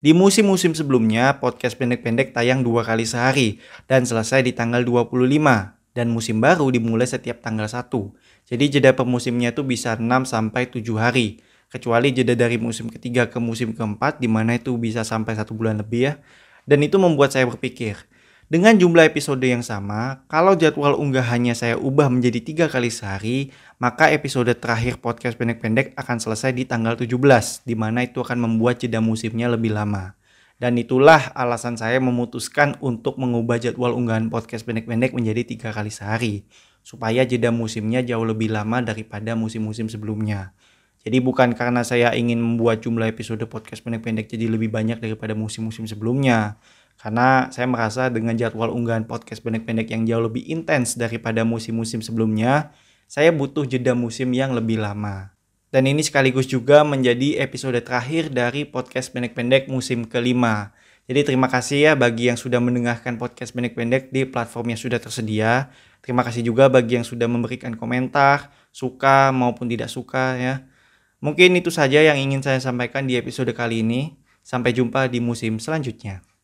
Di musim-musim sebelumnya, podcast pendek-pendek tayang dua kali sehari dan selesai di tanggal 25. Dan musim baru dimulai setiap tanggal 1. Jadi jeda per musimnya itu bisa 6 sampai 7 hari. Kecuali jeda dari musim ketiga ke musim keempat, di mana itu bisa sampai satu bulan lebih ya. Dan itu membuat saya berpikir, dengan jumlah episode yang sama, kalau jadwal unggahannya saya ubah menjadi tiga kali sehari, maka episode terakhir podcast pendek-pendek akan selesai di tanggal 17, di mana itu akan membuat jeda musimnya lebih lama. Dan itulah alasan saya memutuskan untuk mengubah jadwal unggahan podcast pendek-pendek menjadi tiga kali sehari, supaya jeda musimnya jauh lebih lama daripada musim-musim sebelumnya. Jadi bukan karena saya ingin membuat jumlah episode podcast pendek-pendek jadi lebih banyak daripada musim-musim sebelumnya, karena saya merasa dengan jadwal unggahan podcast pendek-pendek yang jauh lebih intens daripada musim-musim sebelumnya, saya butuh jeda musim yang lebih lama. Dan ini sekaligus juga menjadi episode terakhir dari podcast pendek-pendek musim kelima. Jadi terima kasih ya bagi yang sudah mendengarkan podcast pendek-pendek di platform yang sudah tersedia. Terima kasih juga bagi yang sudah memberikan komentar, suka maupun tidak suka ya. Mungkin itu saja yang ingin saya sampaikan di episode kali ini. Sampai jumpa di musim selanjutnya.